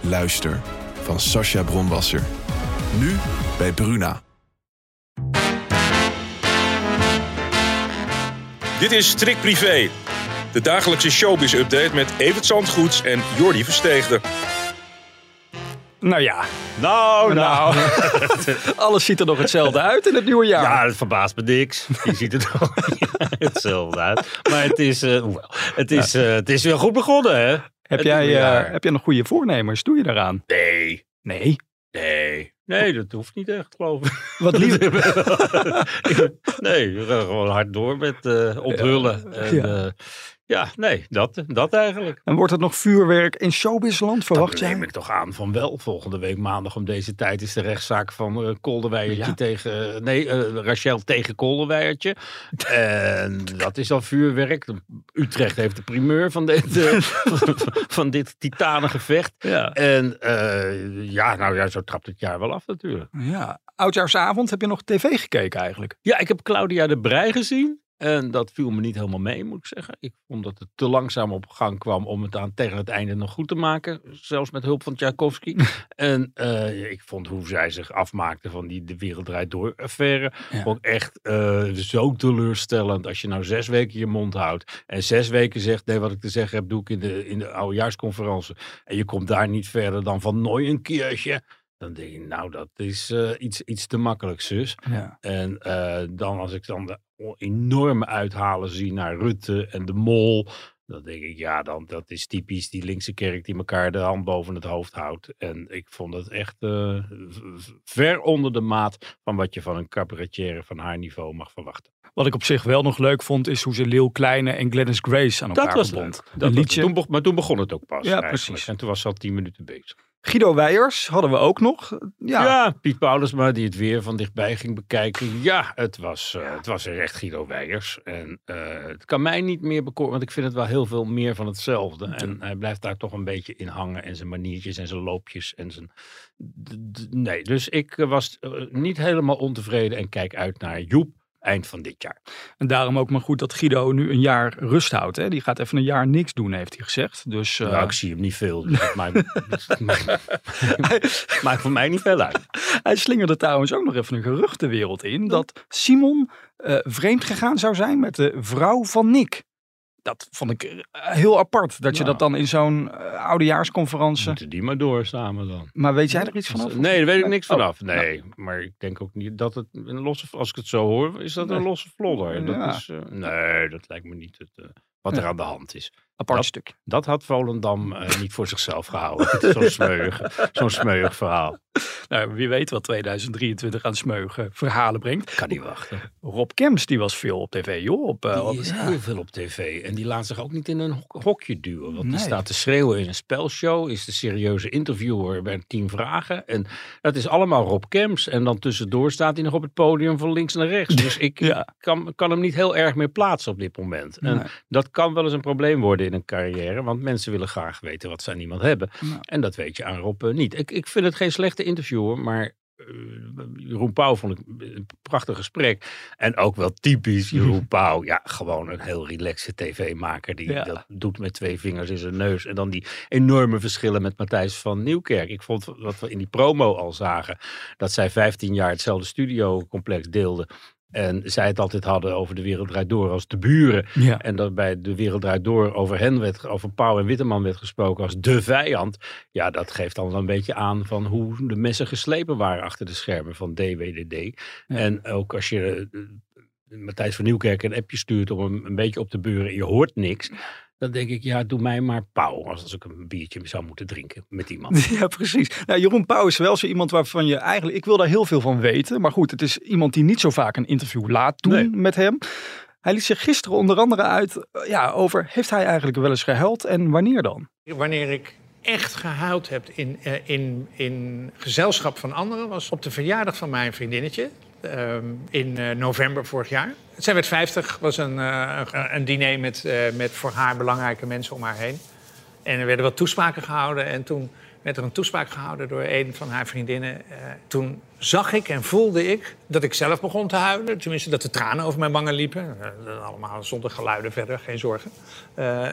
Luister van Sascha Bronwasser. Nu bij Bruna. Dit is Trick Privé. De dagelijkse showbiz-update met Evert Zandgoeds en Jordi Versteegde. Nou ja, Nou, nou. alles ziet er nog hetzelfde uit in het nieuwe jaar. Ja, dat verbaast me niks. Je ziet het wel hetzelfde uit. Maar het is, eh, het is, eh, het is weer goed begonnen, hè? Heb, jij, eh, heb jij nog goede voornemens? Doe je daaraan? Nee, Nee. nee. Nee, dat hoeft niet echt, geloof ik. Wat lief. nee, we gaan gewoon hard door met eh onthullen. En, Ja. ja. Ja, nee, dat, dat eigenlijk. En wordt het nog vuurwerk in showbizland, verwacht dat neem ik toch aan van wel. Volgende week maandag om deze tijd is de rechtszaak van eh Kolderweijertje Ja. tegen... Nee, eh, Rachel tegen Kolderweijertje. en dat is al vuurwerk. Utrecht heeft de primeur van dit, eh, van dit titanengevecht. Ja. En eh, ja, nou ja, zo trapt het jaar wel af natuurlijk. ja. Oudjaarsavond heb je nog tv gekeken eigenlijk? Ja, ik heb Claudia de Brij gezien. En dat viel me niet helemaal mee, moet ik zeggen. Ik vond dat het te langzaam op gang kwam om het aan tegen het einde nog goed te maken. Zelfs met hulp van Tchaikovsky. en eh, ik vond hoe zij zich afmaakte van die De Wereld Draait Door affaire. Ja. Ook echt eh, zo teleurstellend. Als je nou zes weken je mond houdt. En zes weken zegt, nee wat ik te zeggen heb doe ik in de, in de oudejaarsconferentie. En je komt daar niet verder dan van nooit een keertje. Dan denk je, nou dat is eh, iets, iets te makkelijk zus. Ja. En dan als ik dan de enorme uithalen zie naar Rutte en de Mol. Dan denk ik, ja, dan, dat is typisch die linkse kerk die elkaar de hand boven het hoofd houdt. En ik vond het echt eh, ver onder de maat van wat je van een cabaretier van haar niveau mag verwachten. Wat ik op zich wel nog leuk vond, is hoe ze Leeuw Kleine en Glennis Grace aan elkaar Dat was verbond. Dat een was- liedje. toen, maar toen begon het ook pas. Ja, eigenlijk. precies. En toen was ze al tien minuten bezig. Guido Weijers hadden we ook nog. Ja, Ja, Piet Paulusma die het weer van dichtbij ging bekijken. Ja, het was, eh, het was echt Guido Weijers. En eh, het kan mij niet meer bekoren, want ik vind het wel heel veel meer van hetzelfde. En hij blijft daar toch een beetje in hangen. En zijn maniertjes en zijn loopjes en zijn... Nee, dus ik eh, was niet helemaal ontevreden en kijk uit naar Joep eind van dit jaar. En daarom ook maar goed dat Guido nu een jaar rust houdt. Hè? Die gaat even een jaar niks doen, heeft hij gezegd. Dus eh, nou, ik zie hem niet veel. Dus maakt, voor mij niet veel uit. hij slingerde trouwens ook nog even een geruchtenwereld in. Dat Simon eh, vreemd gegaan zou zijn met de vrouw van Nick. Dat vond ik eh, heel apart. Dat je Nou. dat dan in zo'n eh, oudejaarsconferentie... Moeten die maar door samen dan. Maar weet jij er iets vanaf? Nee, daar weet ik niks Oh, vanaf. Nee, maar ik denk ook niet dat het een losse. Als ik het zo hoor, is dat een losse vlodder. Dat Ja. is, eh, nee, dat lijkt me niet het, wat er aan de hand is. Apart Dat- stuk. Dat had Volendam eh, niet voor zichzelf gehouden. Zo'n smeuig, smeuig verhaal. Nou, wie weet wat 2023 aan smeugen verhalen brengt. Kan niet wachten. Rob Kems, die was veel op tv, joh. Op, eh, op- Die is heel veel op tv. En die laat zich ook niet in een hok- hokje duwen. Want Nee. die staat te schreeuwen in een spelshow. Is de serieuze interviewer bij tien vragen. En dat is allemaal Rob Kems. En dan tussendoor staat hij nog op het podium van links naar rechts. Dus ik Ja. kan, kan hem niet heel erg meer plaatsen op dit moment. En Nee. dat kan wel eens een probleem worden in een carrière. Want mensen willen graag weten wat ze aan iemand hebben. En dat weet je aan Rob eh, niet. Ik, ik vind het geen slechte interviewer. Maar eh, Jeroen Pauw vond ik een prachtig gesprek. En ook wel typisch Jeroen Pauw. Ja, gewoon een heel relaxe tv-maker. Die Ja. dat doet met twee vingers in zijn neus. En dan die enorme verschillen met Matthijs van Nieuwkerk. Ik vond wat we in die promo al zagen. Dat zij 15 jaar hetzelfde studiocomplex deelden. En zij het altijd hadden over de wereld draait door als de buren. Ja. En dat bij de wereld draait door over hen werd, over Pauw en Witteman werd gesproken als de vijand. Ja, dat geeft dan wel een beetje aan van hoe de messen geslepen waren achter de schermen van DWDD. En ook als je eh, Matthijs van Nieuwkerk een appje stuurt om hem een beetje op te buren en je hoort niks. Dan denk ik, ja, doe mij maar Pauw. Als, als ik een biertje zou moeten drinken met iemand. Ja, precies. Nou, Jeroen Pauw is wel zo iemand waarvan je eigenlijk... Ik wil daar heel veel van weten. Maar goed, het is iemand die niet zo vaak een interview laat doen Nee. met hem. Hij liet zich gisteren onder andere uit eh, ja, over... Heeft hij eigenlijk wel eens gehuild en wanneer dan? Wanneer ik echt gehuild heb in, uh, in, in gezelschap van anderen was op de verjaardag van mijn vriendinnetje. Uh, in uh, november vorig jaar. Zij werd 50, was een, uh, een diner met, met voor haar belangrijke mensen om haar heen. En er werden wat toespraken gehouden. En toen werd er een toespraak gehouden door een van haar vriendinnen. toen zag ik en voelde ik dat ik zelf begon te huilen. Tenminste, dat de tranen over mijn wangen liepen. allemaal zonder geluiden verder, geen zorgen.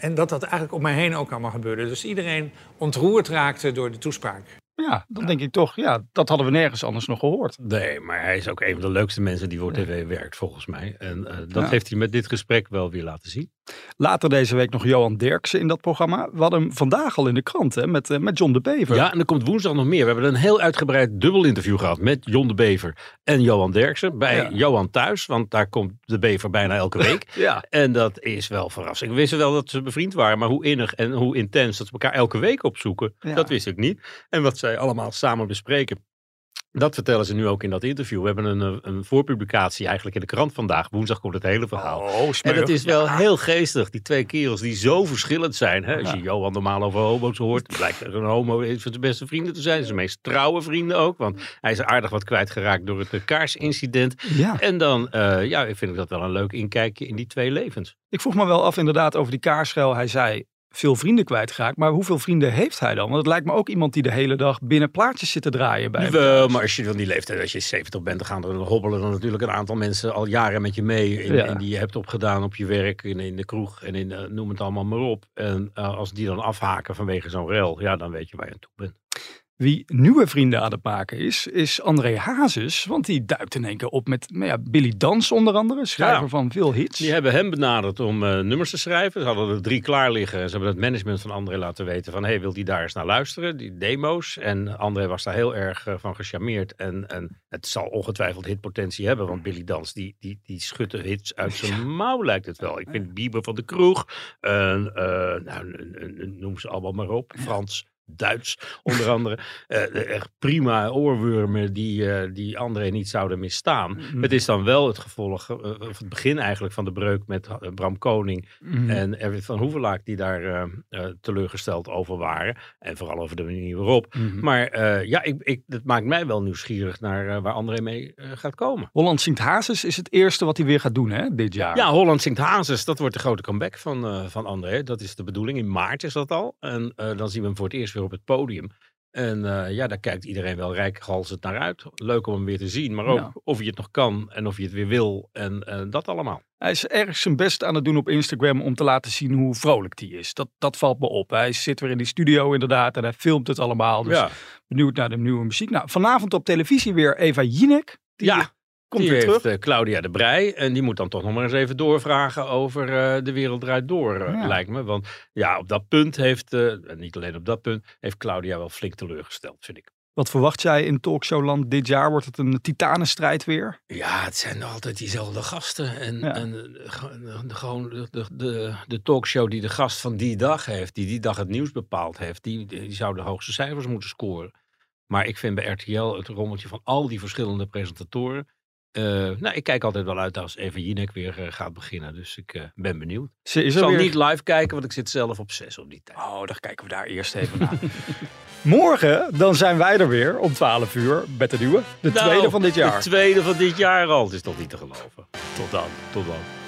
en dat dat eigenlijk om mij heen ook allemaal gebeurde. Dus iedereen ontroerd raakte door de toespraak. Ja, dan denk ik toch, ja, dat hadden we nergens anders nog gehoord. Nee, maar hij is ook een van de leukste mensen die voor tv werkt, volgens mij. En uh, dat heeft hij met dit gesprek wel weer laten zien. Later deze week nog Johan Derksen in dat programma. We hadden hem vandaag al in de krant hè, met, uh, met John de Bever. Ja, en er komt woensdag nog meer. We hebben een heel uitgebreid dubbel interview gehad met John de Bever en Johan Derksen. Bij ja. Johan thuis, want daar komt de Bever bijna elke week. ja. En dat is wel verrassing. We wisten wel dat ze bevriend waren, maar hoe innig en hoe intens dat ze elkaar elke week opzoeken, ja. dat wist ik niet. En wat zij allemaal samen bespreken. Dat vertellen ze nu ook in dat interview. We hebben een, een voorpublicatie eigenlijk in de krant vandaag. Woensdag komt het hele verhaal. Oh, en het is wel ja. heel geestig. Die twee kerels die zo verschillend zijn. Hè? Als je Johan normaal over homo's hoort, blijkt er een homo een van zijn beste vrienden te zijn. Zijn meest trouwe vrienden ook. Want hij is aardig wat kwijtgeraakt door het kaarsincident. Ja. En dan uh, ja, vind ik dat wel een leuk inkijkje in die twee levens. Ik vroeg me wel af inderdaad over die kaarschel. Hij zei, veel vrienden kwijtgeraakt. Maar hoeveel vrienden heeft hij dan? Want het lijkt me ook iemand die de hele dag binnen plaatjes zit te draaien bij Wel, maar als je van die leeftijd, als je 70 bent, dan gaan er hobbelen dan natuurlijk een aantal mensen al jaren met je mee. In, Ja. En die je hebt opgedaan op je werk, in, in de kroeg en in, eh, noem het allemaal maar op. En eh, als die dan afhaken vanwege zo'n rel, ja, dan weet je waar je aan toe bent. Wie nieuwe vrienden aan het maken is, is André Hazes. Want die duikt in één keer op met nou ja, Billy Dans onder andere, schrijver Ja. van veel hits. Die hebben hem benaderd om eh, nummers te schrijven. Ze hadden er drie klaar liggen. Ze hebben het management van André laten weten van... hey, wil die daar eens naar luisteren, die demo's? En André was daar heel erg eh, van gecharmeerd. En, en het zal ongetwijfeld hitpotentie hebben. Want Billy Dans, die, die, die schudt de hits uit zijn mouw, lijkt het wel. Ik vind Bieber van de Kroeg. eh, nou, noem ze allemaal maar op. Frans. Duits, onder andere. Eh, echt prima oorwormen die, eh, die André niet zouden misstaan. Het is dan wel het gevolg, eh, of het begin eigenlijk van de breuk met Bram Koning Mhm. en Erwin van Hoevelaak, die daar teleurgesteld over waren. En vooral over de manier waarop. Mhm. Maar ja, ik, ik, het maakt mij wel nieuwsgierig naar waar André mee gaat komen. Holland Zingt Hazes is het eerste wat hij weer gaat doen hè, dit jaar. Ja, Holland Zingt Hazes, dat wordt de grote comeback van, van André. Dat is de bedoeling. In maart is dat al. En dan zien we hem voor het eerst weer op het podium. En eh, ja, daar kijkt iedereen wel rijkhalsend naar uit. Leuk om hem weer te zien, maar ook Ja. of hij het nog kan en of hij het weer wil. En eh, dat allemaal. Hij is erg zijn best aan het doen op Instagram om te laten zien hoe vrolijk hij is. Dat, dat valt me op. Hij zit weer in die studio inderdaad en hij filmt het allemaal. Dus ja, benieuwd naar de nieuwe muziek. Nou, vanavond op televisie weer Eva Jinek. Die ja komt die weer heeft terug. eh, Claudia de Brij. En die moet dan toch nog maar eens even doorvragen over eh, de wereld draait door, eh, Ja. lijkt me. Want ja, op dat punt heeft, en niet alleen op dat punt, heeft Claudia wel flink teleurgesteld, vind ik. Wat verwacht jij in Talkshowland dit jaar? Wordt het een titanenstrijd weer? Ja, het zijn altijd diezelfde gasten. En, Ja. en de, gewoon de, de, de, de talkshow die de gast van die dag heeft, die die dag het nieuws bepaald heeft, die, die zou de hoogste cijfers moeten scoren. Maar ik vind bij RTL het rommeltje van al die verschillende presentatoren. Eh, nou, ik kijk altijd wel uit als Eva Jinek weer eh, gaat beginnen. Dus ik eh, ben benieuwd. Ze is Ik zal weer. niet live kijken, want ik zit zelf op zes op die tijd. Oh, dan kijken we daar eerst even naar. Morgen, dan zijn wij er weer om 12 uur met de nieuwe. De Nou, tweede van dit jaar. De tweede van dit jaar al. Het is toch niet te geloven. Tot dan. Tot dan.